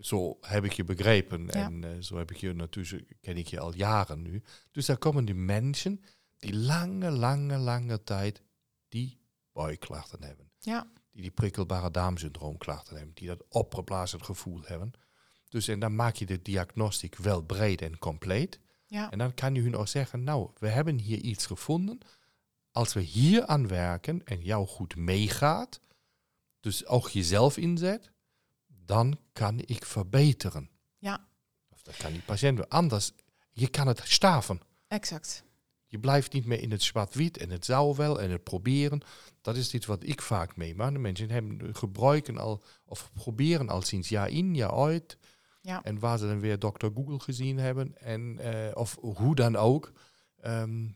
Speaker 2: Zo heb ik je begrepen.
Speaker 3: Ja.
Speaker 2: En eh, zo heb ik je natuurlijk, ken ik je al jaren nu. Dus daar komen die mensen die lange, lange, lange tijd die buikklachten hebben.
Speaker 3: Ja,
Speaker 2: Die die prikkelbare darmsyndroomklachten hebben. Die dat opgeblazen gevoel hebben. Dus en dan maak je de diagnostiek wel breed en compleet.
Speaker 3: ja,
Speaker 2: En dan kan je hun ook zeggen, nou, we hebben hier iets gevonden. Als we hier aan werken en jou goed meegaat, dus ook jezelf inzet, dan kan ik verbeteren.
Speaker 3: ja,
Speaker 2: Of dat kan die patiënt. Anders, je kan het staven.
Speaker 3: exact.
Speaker 2: Je blijft niet meer in het zwart-wit en het zou wel en het proberen. Dat is iets wat ik vaak meemaak. De mensen hebben gebruiken al, of proberen al sinds jaar in, jaar uit.
Speaker 3: Ja.
Speaker 2: En waar ze dan weer Dr. Google gezien hebben. En, eh, of hoe dan ook. Ehm,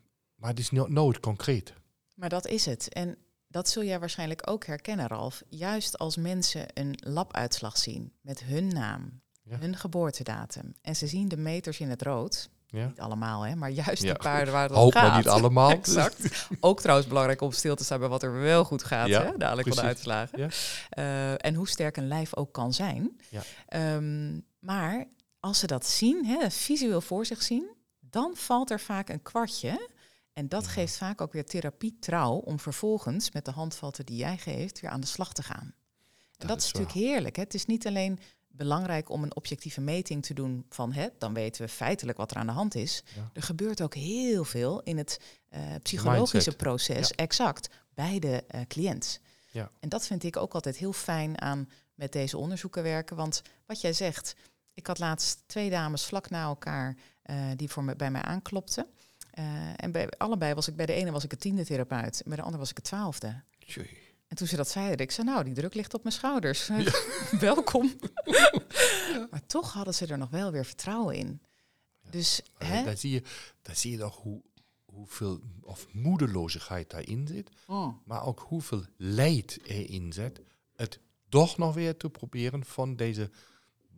Speaker 2: maar het is no nooit concreet.
Speaker 3: Maar dat is het. En dat zul jij waarschijnlijk ook herkennen, Ralf. Juist als mensen een labuitslag zien met hun naam,
Speaker 2: Ja.
Speaker 3: hun geboortedatum. En ze zien de meters in het rood.
Speaker 2: Ja.
Speaker 3: Niet allemaal, hè, maar juist
Speaker 2: Ja.
Speaker 3: die paarden waar het om gaat.
Speaker 2: maar niet allemaal. <laughs>
Speaker 3: Exact. Ook trouwens belangrijk om stil te staan bij wat er wel goed gaat,
Speaker 2: Ja,
Speaker 3: hè, dadelijk van de uitslagen.
Speaker 2: Ja.
Speaker 3: Eh, en hoe sterk een lijf ook kan zijn.
Speaker 2: Ja.
Speaker 3: Ehm, maar als ze dat zien, hè, visueel voor zich zien, dan valt er vaak een kwartje. En dat
Speaker 2: Ja.
Speaker 3: geeft vaak ook weer therapie trouw om vervolgens met de handvatten die jij geeft weer aan de slag te gaan. En dat,
Speaker 2: is
Speaker 3: natuurlijk heerlijk. Hè? Het is niet alleen belangrijk om een objectieve meting te doen van hè, dan weten we feitelijk wat er aan de hand is.
Speaker 2: Ja.
Speaker 3: Er gebeurt ook heel veel in het eh, psychologische
Speaker 2: Mindset.
Speaker 3: proces, exact, bij de eh, cliënt.
Speaker 2: Ja.
Speaker 3: En dat vind ik ook altijd heel fijn aan met deze onderzoeken werken. Want wat jij zegt, ik had laatst twee dames vlak na elkaar eh, die voor me, bij mij aanklopten. Eh, en bij allebei was ik, bij de ene was ik het tiende therapeut, en bij de andere was ik het twaalfde.
Speaker 2: Tjui.
Speaker 3: En toen ze dat zeiden, ik zei, nou, die druk ligt op mijn schouders. <laughs> Welkom. <laughs> Maar toch hadden ze er nog wel weer vertrouwen in. Dus,
Speaker 2: Maar
Speaker 3: hè?
Speaker 2: Daar, zie je, daar zie je toch hoe, hoeveel of moedeloosheid daarin zit.
Speaker 3: Mm.
Speaker 2: maar ook hoeveel leid erin zit, het toch nog weer te proberen van deze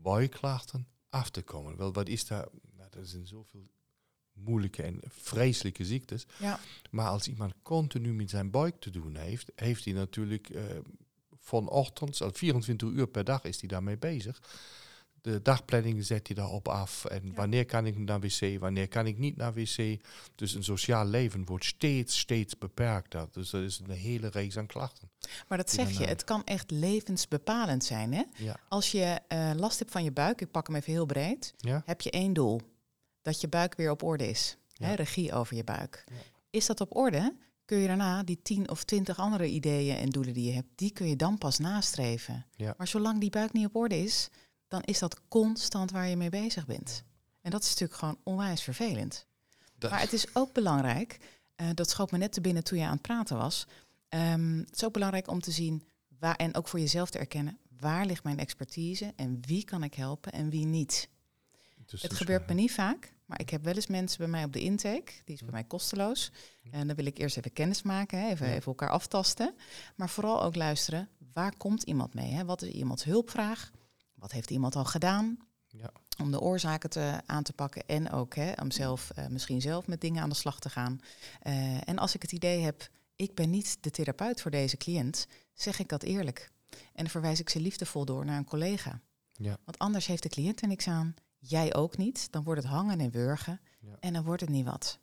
Speaker 2: buikklachten af te komen. Wel, wat is daar? Nou, er zijn zoveel moeilijke en vreselijke ziektes.
Speaker 3: Ja.
Speaker 2: Maar als iemand continu met zijn buik te doen heeft, heeft hij natuurlijk van ochtends, al 24 uur per dag is hij daarmee bezig. De dagplanning zet hij daarop af. En
Speaker 3: Ja.
Speaker 2: wanneer kan ik naar wc, wanneer kan ik niet naar wc. Dus een sociaal leven wordt steeds, steeds beperkter. Dus dat is een hele reeks aan klachten.
Speaker 3: Maar dat zeg je, het kan echt levensbepalend zijn. Hè?
Speaker 2: Ja.
Speaker 3: Als je eh, last hebt van je buik, ik pak hem even heel breed, heb je één doel. Dat je buik weer op orde is.
Speaker 2: Ja.
Speaker 3: Hè, regie over je buik.
Speaker 2: Ja.
Speaker 3: Is dat op orde? Kun je daarna die tien of twintig andere ideeën en doelen die je hebt, die kun je dan pas nastreven.
Speaker 2: Ja.
Speaker 3: Maar zolang die buik niet op orde is, dan is dat constant waar je mee bezig bent. En dat is natuurlijk gewoon onwijs vervelend.
Speaker 2: Dat,
Speaker 3: Maar het is ook belangrijk, eh, dat schoot me net te binnen toen je aan het praten was. Ehm, het is ook belangrijk om te zien, waar, en ook voor jezelf te erkennen, waar ligt mijn expertise en wie kan ik helpen en wie niet.
Speaker 2: dus
Speaker 3: Het
Speaker 2: dus,
Speaker 3: gebeurt
Speaker 2: eh,
Speaker 3: me niet vaak, maar ik heb wel eens mensen bij mij op de intake, die is bij mij kosteloos. En dan wil ik eerst even kennis maken, hè, even, even elkaar aftasten. Maar vooral ook luisteren, waar komt iemand mee? Hè? Wat is iemands hulpvraag? Wat heeft iemand al gedaan?
Speaker 2: Ja.
Speaker 3: Om de oorzaken te, aan te pakken en ook hè, om zelf, eh, misschien zelf met dingen aan de slag te gaan. Eh, en als ik het idee heb, ik ben niet de therapeut voor deze cliënt, zeg ik dat eerlijk. En dan verwijs ik ze liefdevol door naar een collega.
Speaker 2: Ja.
Speaker 3: Want anders heeft de cliënt er niks aan. Jij ook niet. Dan wordt het hangen en wurgen.
Speaker 2: Ja.
Speaker 3: En dan wordt het niet wat.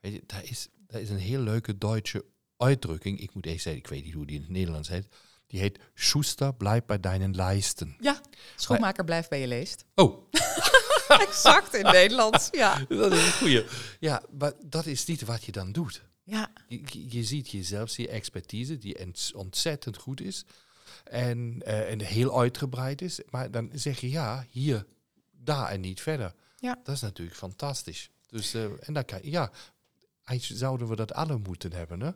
Speaker 2: Weet je, daar is, daar is een heel leuke Duitse uitdrukking. Ik moet eerst zeggen, ik weet niet hoe die in het Nederlands heet. Die heet Schuster, blijf bij deinen lijsten.
Speaker 3: Ja, schoenmaker blijft bij je leest.
Speaker 2: Oh, <laughs> <laughs>
Speaker 3: exact in Nederlands. Ja.
Speaker 2: dat is een goeie. Ja, maar dat is niet wat je dan doet.
Speaker 3: ja,
Speaker 2: Je, je- je ziet jezelf, die expertise, die ont- ontzettend goed is. En, eh, en heel uitgebreid is. Maar dan zeg je ja, hier, daar en niet verder.
Speaker 3: Ja.
Speaker 2: Dat is natuurlijk fantastisch. Dus, eh, en dan kan ja, eigenlijk zouden we dat alle moeten hebben. Hè?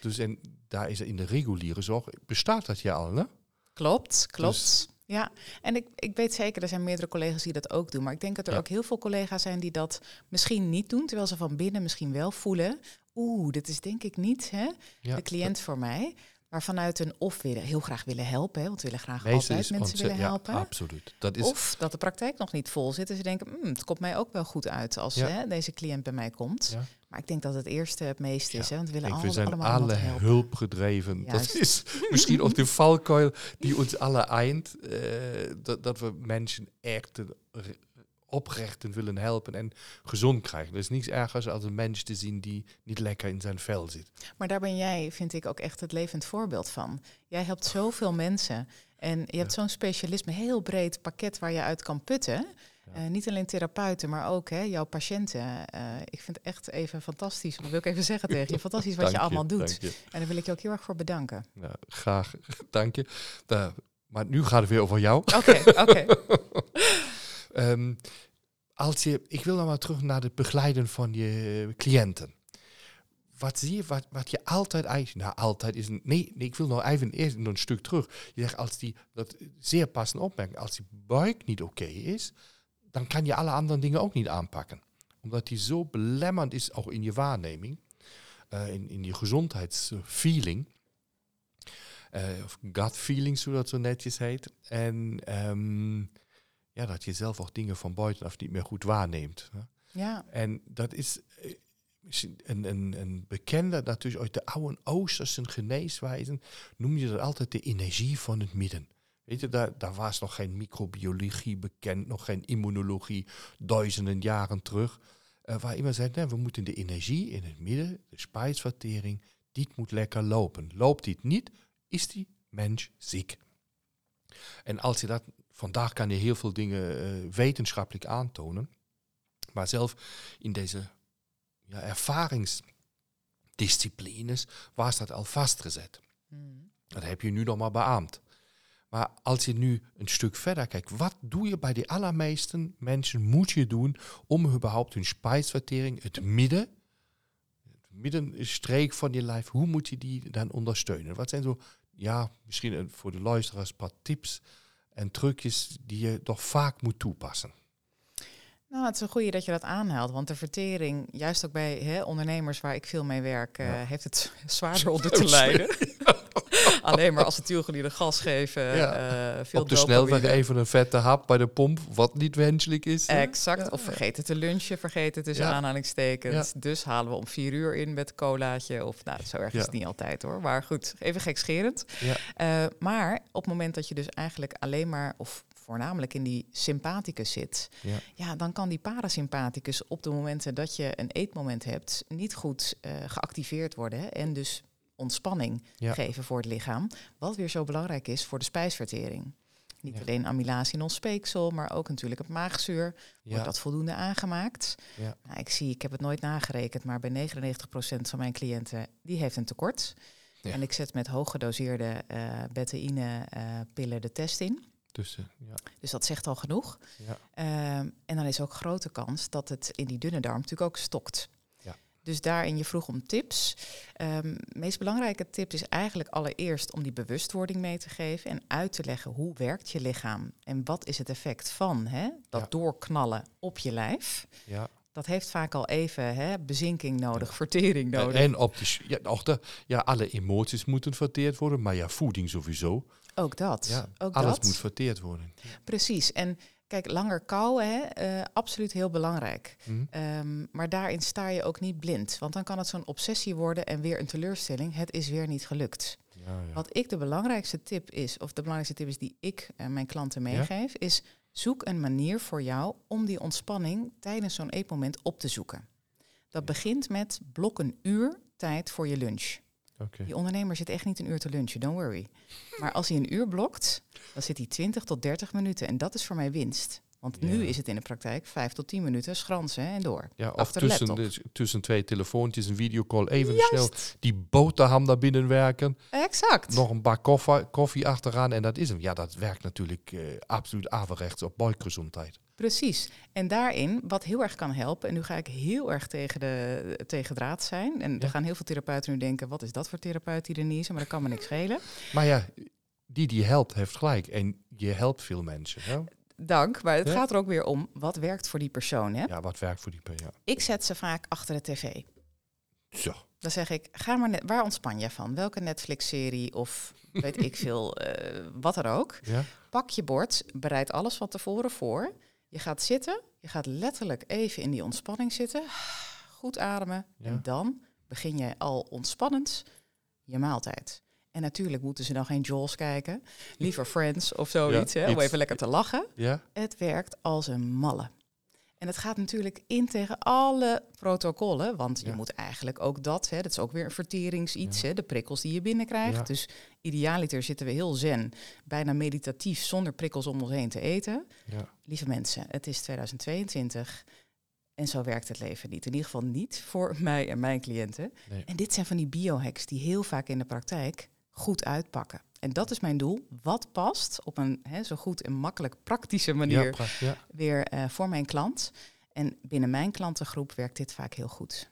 Speaker 2: Dus en daar is in de reguliere zorg, bestaat dat ja al, hè?
Speaker 3: klopt, klopt.
Speaker 2: Dus-
Speaker 3: Ja, en ik, ik weet zeker, er zijn meerdere collega's die dat ook doen. Maar ik denk dat er
Speaker 2: Ja.
Speaker 3: ook heel veel collega's zijn die dat misschien niet doen. Terwijl ze van binnen misschien wel voelen. Oeh, dit is denk ik niet hè,
Speaker 2: Ja,
Speaker 3: de cliënt voor mij. Maar vanuit een of willen, heel graag willen helpen. Hè, want we willen graag
Speaker 2: Meestal
Speaker 3: altijd mensen willen helpen.
Speaker 2: Ja, absoluut. Dat is,
Speaker 3: Of dat de praktijk nog niet vol zit. En ze denken, "Hmm, het komt mij ook wel goed uit als
Speaker 2: Ja.
Speaker 3: hè, deze cliënt bij mij komt.
Speaker 2: Ja.
Speaker 3: Maar ik denk dat het eerste het meeste is. Hè, want we willen alle,
Speaker 2: we zijn
Speaker 3: allemaal
Speaker 2: alle hulpgedreven. Dat is misschien ook de valkuil die ons alle eind. eh, dat, dat we mensen echt re- oprechten willen helpen en gezond krijgen. Er is niets ergers als een mens te zien die niet lekker in zijn vel zit.
Speaker 3: Maar daar ben jij, vind ik, ook echt het levend voorbeeld van. Jij helpt zoveel mensen. En je hebt zo'n specialisme, heel breed pakket waar je uit kan putten.
Speaker 2: Ja.
Speaker 3: Eh, niet alleen therapeuten, maar ook hè, jouw patiënten. Eh, ik vind het echt even fantastisch, dat wil ik even zeggen tegen je. Fantastisch wat je <laughs> allemaal doet.
Speaker 2: je.
Speaker 3: En daar wil ik je ook heel erg voor bedanken.
Speaker 2: Graag, <laughs> dank je. Eh, maar nu gaat het weer over jou.
Speaker 3: Oké, oké. <laughs>
Speaker 2: Ehm, als je, ik wil nog maar terug naar het begeleiden van je cliënten. Wat zie je, wat, wat je altijd eigenlijk, nou altijd is een, nee, nee, ik wil nog even eerst een stuk terug. Je zegt, als die, dat zeer passende opmerking, als die buik niet oké is, dan kan je alle andere dingen ook niet aanpakken. Omdat die zo belemmerend is, ook in je waarneming, eh, in, in je gezondheidsfeeling. Eh, of gut feeling, zoals dat zo netjes heet. En ehm, ja, dat je zelf ook dingen van buitenaf niet meer goed waarneemt. Hè?
Speaker 3: Ja,
Speaker 2: En dat is eh, een, een, een bekende, natuurlijk uit de oude Oosterse geneeswijzen, noem je dat altijd de energie van het midden. Weet je, daar, daar was nog geen microbiologie bekend, nog geen immunologie, duizenden jaren terug. eh, waar iemand zei, nee, we moeten de energie in het midden, de spijsvertering, dit moet lekker lopen. Loopt dit niet, is die mens ziek. En als je dat, vandaag kan je heel veel dingen eh, wetenschappelijk aantonen. Maar zelf in deze ja, ervaringsdisciplines was dat al vastgezet.
Speaker 3: Mm.
Speaker 2: Dat heb je nu nog maar beaamd. Maar als je nu een stuk verder kijkt, wat doe je bij de allermeeste mensen moet je doen om überhaupt hun spijsvertering, het midden, het middenstreek van je lijf, hoe moet je die dan ondersteunen? Wat zijn zo, ja, misschien voor de luisteraars een paar tips en trucjes die je toch vaak moet toepassen?
Speaker 3: Nou, het is een goede dat je dat aanhaalt. Want de vertering, juist ook bij hè, ondernemers waar ik veel mee werk, eh,
Speaker 2: Ja.
Speaker 3: heeft het <laughs> zwaarder onder te lijden. <laughs> Alleen maar als het de gas geven,
Speaker 2: Ja.
Speaker 3: eh, veel
Speaker 2: Op de snelweg even een vette hap bij de pomp, wat niet wenselijk is.
Speaker 3: Exact.
Speaker 2: Ja,
Speaker 3: of vergeten te lunchen, vergeten tussen aanhalingstekens. Dus halen we om vier uur in met colaatje. Of nou, zo erg is het niet altijd hoor. Maar goed, even gekscherend. Eh, maar op het moment dat je dus eigenlijk alleen maar, of voornamelijk in die sympathicus zit,
Speaker 2: Ja.
Speaker 3: ja, dan kan die parasympathicus op de momenten dat je een eetmoment hebt, niet goed eh, geactiveerd worden. Hè, en dus ontspanning
Speaker 2: Ja.
Speaker 3: geven voor het lichaam. Wat weer zo belangrijk is voor de spijsvertering. Niet
Speaker 2: Ja.
Speaker 3: alleen amylase in ons speeksel, maar ook natuurlijk het maagzuur. Wordt dat voldoende aangemaakt?
Speaker 2: Ja.
Speaker 3: Nou, ik zie, ik heb het nooit nagerekend, maar bij 99% van mijn cliënten, die heeft een tekort.
Speaker 2: Ja.
Speaker 3: En ik zet met hooggedoseerde betaïne eh, pillen de test in.
Speaker 2: Ja.
Speaker 3: Dus dat zegt al genoeg.
Speaker 2: Ja.
Speaker 3: Ehm, en dan is ook grote kans dat het in die dunne darm natuurlijk ook stokt.
Speaker 2: Ja.
Speaker 3: Dus daarin je vroeg om tips. Ehm meest belangrijke tip is eigenlijk allereerst om die bewustwording mee te geven en uit te leggen hoe werkt je lichaam en wat is het effect van hè, dat doorknallen op je lijf.
Speaker 2: ja.
Speaker 3: Dat heeft vaak al even hè, bezinking nodig, vertering nodig.
Speaker 2: en op de, ja, ook de, ja, alle emoties moeten verteerd worden, maar ja, voeding sowieso.
Speaker 3: ook dat.
Speaker 2: Ja,
Speaker 3: ook
Speaker 2: alles
Speaker 3: dat.
Speaker 2: moet verteerd worden.
Speaker 3: Precies. En kijk, langer kauwen, hè, eh, absoluut heel belangrijk.
Speaker 2: Hm?
Speaker 3: Ehm, maar daarin sta je ook niet blind. Want dan kan het zo'n obsessie worden en weer een teleurstelling. Het is weer niet gelukt.
Speaker 2: Ja, ja.
Speaker 3: Wat ik de belangrijkste tip is, of de belangrijkste tip is die ik en mijn klanten meegeef, is zoek een manier voor jou om die ontspanning tijdens zo'n eetmoment op te zoeken. Dat begint met blok een uur tijd voor je lunch. Die ondernemer zit echt niet een uur te lunchen, don't worry. Maar als hij een uur blokt, dan zit hij 20 tot 30 minuten. En dat is voor mij winst. Want nu is het in de praktijk 5 tot 10 minuten schransen en door.
Speaker 2: Ja, of
Speaker 3: de
Speaker 2: tussen, de, tussen twee telefoontjes, een videocall, even
Speaker 3: Juist.
Speaker 2: snel die boterham daar binnen werken.
Speaker 3: Exact.
Speaker 2: Nog een bak koffie, koffie achteraan en dat is hem. Ja, dat werkt natuurlijk eh, absoluut averechts op buikgezondheid.
Speaker 3: Precies. En daarin, wat heel erg kan helpen, en nu ga ik heel erg tegen de tegen draad zijn. En
Speaker 2: Ja.
Speaker 3: er gaan heel veel therapeuten nu denken, wat is dat voor therapeut die Denise? Maar dat kan me niks schelen.
Speaker 2: Maar ja, die die helpt, heeft gelijk. En je helpt veel mensen. Hè?
Speaker 3: Dank, maar het
Speaker 2: Ja.
Speaker 3: gaat er ook weer om, wat werkt voor die persoon? Hè?
Speaker 2: Ja, wat werkt voor die per jaar?
Speaker 3: Ik zet ze vaak achter de tv.
Speaker 2: Zo.
Speaker 3: Dan zeg ik, ga maar net, waar ontspan je van? Welke Netflix-serie of weet ik veel, <laughs> eh, wat dan ook.
Speaker 2: Ja?
Speaker 3: Pak je bord, bereid alles van tevoren voor. Je gaat zitten, je gaat letterlijk even in die ontspanning zitten. Goed ademen.
Speaker 2: Ja.
Speaker 3: En dan begin je al ontspannend je maaltijd. En natuurlijk moeten ze dan geen Jaws kijken. Liever Friends of zoiets,
Speaker 2: Ja,
Speaker 3: hè, om even lekker te lachen.
Speaker 2: Ja?
Speaker 3: Het werkt als een malle. En het gaat natuurlijk in tegen alle protocollen, want je moet eigenlijk ook dat, hè, dat is ook weer een verteringsiets,
Speaker 2: Ja.
Speaker 3: hè, de prikkels die je binnenkrijgt.
Speaker 2: Ja.
Speaker 3: Dus idealiter zitten we heel zen, bijna meditatief, zonder prikkels om ons heen te eten.
Speaker 2: Ja.
Speaker 3: Lieve mensen, het is 2022 en zo werkt het leven niet. In ieder geval niet voor <laughs> mij en mijn cliënten.
Speaker 2: Nee.
Speaker 3: En dit zijn van die biohacks die heel vaak in de praktijk goed uitpakken. En dat is mijn doel. Wat past op een hè, zo goed en makkelijk praktische manier
Speaker 2: Ja, pra- ja.
Speaker 3: weer eh, voor mijn klant. En binnen mijn klantengroep werkt dit vaak heel goed.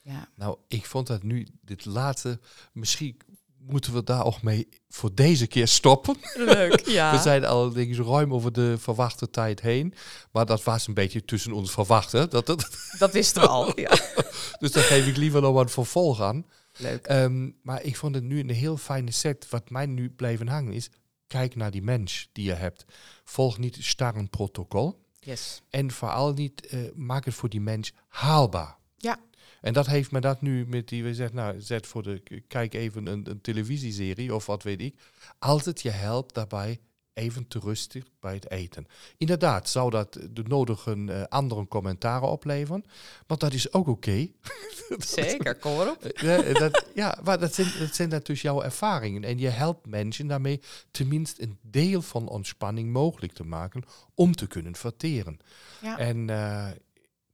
Speaker 3: Ja,
Speaker 2: Nou, ik vond dat nu, dit laatste, misschien moeten we daar ook mee voor deze keer stoppen.
Speaker 3: leuk. <laughs> Ja.
Speaker 2: We zijn al denk ik, ruim over de verwachte tijd heen. Maar dat was een beetje tussen ons verwachten. Dat, dat,
Speaker 3: Dat wisten we al. Ja. <laughs>
Speaker 2: dus daar geef ik liever nog wat vervolg aan.
Speaker 3: Leuk.
Speaker 2: Ehm, maar ik vond het nu een heel fijne set. Wat mij nu blijven hangen is, kijk naar die mens die je hebt. Volg niet star een protocol.
Speaker 3: Yes.
Speaker 2: En vooral niet, uh, maak het voor die mens haalbaar.
Speaker 3: Ja.
Speaker 2: En dat heeft me dat nu met die, we zeggen, nou, zet voor de, kijk even een, een televisieserie of wat weet ik. Het je helpt daarbij even te rustig bij het eten. Inderdaad, zou dat de nodige uh, andere commentaren opleveren, maar dat is ook oké. <laughs>
Speaker 3: Zeker, kom erop.
Speaker 2: Uh, <laughs> dat, ja, maar dat zijn, dat zijn natuurlijk jouw ervaringen. En je helpt mensen daarmee tenminste een deel van ontspanning mogelijk te maken om te kunnen verteren. Ja. En uh,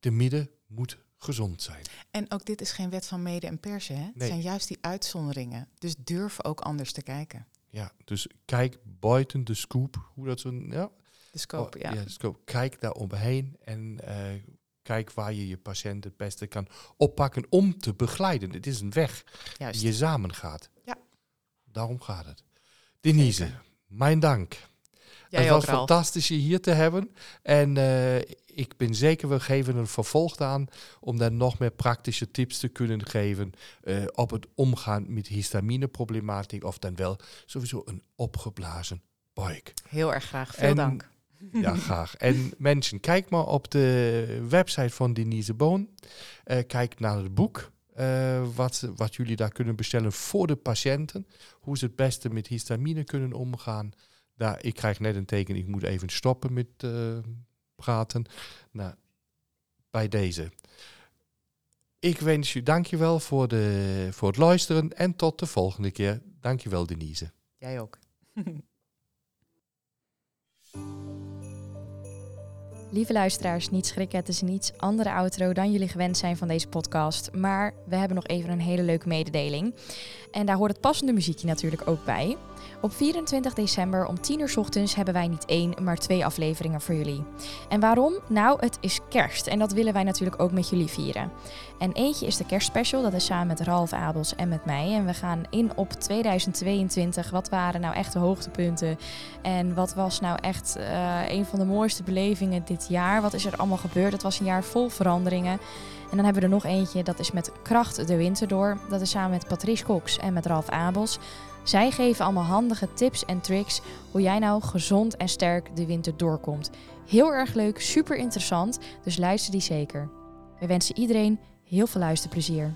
Speaker 2: de midden moet gezond zijn.
Speaker 3: En ook dit is geen wet van mede en persen. Hè? Het zijn juist die uitzonderingen. Dus durf ook anders te kijken.
Speaker 2: Ja, dus kijk buiten de scoop, hoe dat zo... Ja,
Speaker 3: de scope, oh, ja. ja
Speaker 2: de scope. Kijk daar omheen en uh, kijk waar je je patiënt het beste kan oppakken om te begeleiden. Het is een weg Juist. die je samen gaat.
Speaker 3: Ja.
Speaker 2: Daarom gaat het. Denise, mijn dank.
Speaker 3: Jij
Speaker 2: het was
Speaker 3: ook,
Speaker 2: fantastisch je hier te hebben. En uh, ik ben zeker, we geven een vervolg aan om daar nog meer praktische tips te kunnen geven uh, op het omgaan met histamineproblematiek of dan wel sowieso een opgeblazen buik.
Speaker 3: Heel erg graag, veel dank. <laughs>
Speaker 2: Ja, graag. En mensen, kijk maar op de website van Denise Boon. Uh, kijk naar het boek. Uh, wat, wat jullie daar kunnen bestellen voor de patiënten. Hoe ze het beste met histamine kunnen omgaan. Daar, ik krijg net een teken, ik moet even stoppen met uh, praten. Nou, bij deze. Ik wens je dankjewel voor, de, voor het luisteren en tot de volgende keer. Dankjewel Denise.
Speaker 3: Jij ook. <laughs>
Speaker 1: Lieve luisteraars, niet schrikken, het is een iets andere outro dan jullie gewend zijn van deze podcast. Maar we hebben nog even een hele leuke mededeling. En daar hoort het passende muziekje natuurlijk ook bij. Op 24 december om 10 uur ochtends hebben wij niet één, maar twee afleveringen voor jullie. En waarom? Nou, het is kerst en dat willen wij natuurlijk ook met jullie vieren. En eentje is de kerstspecial, dat is samen met Ralf Abels en met mij. En we gaan in op 2022. Wat waren nou echt de hoogtepunten? En wat was nou echt uh, een van de mooiste belevingen dit jaar? Wat is er allemaal gebeurd? Het was een jaar vol veranderingen. En dan hebben we er nog eentje, dat is met Kracht de Winter door. Dat is samen met Patrice Cox en met Ralf Abels. Zij geven allemaal handige tips en tricks hoe jij nou gezond en sterk de winter doorkomt. Heel erg leuk, super interessant, dus luister die zeker. We wensen iedereen heel veel luisterplezier.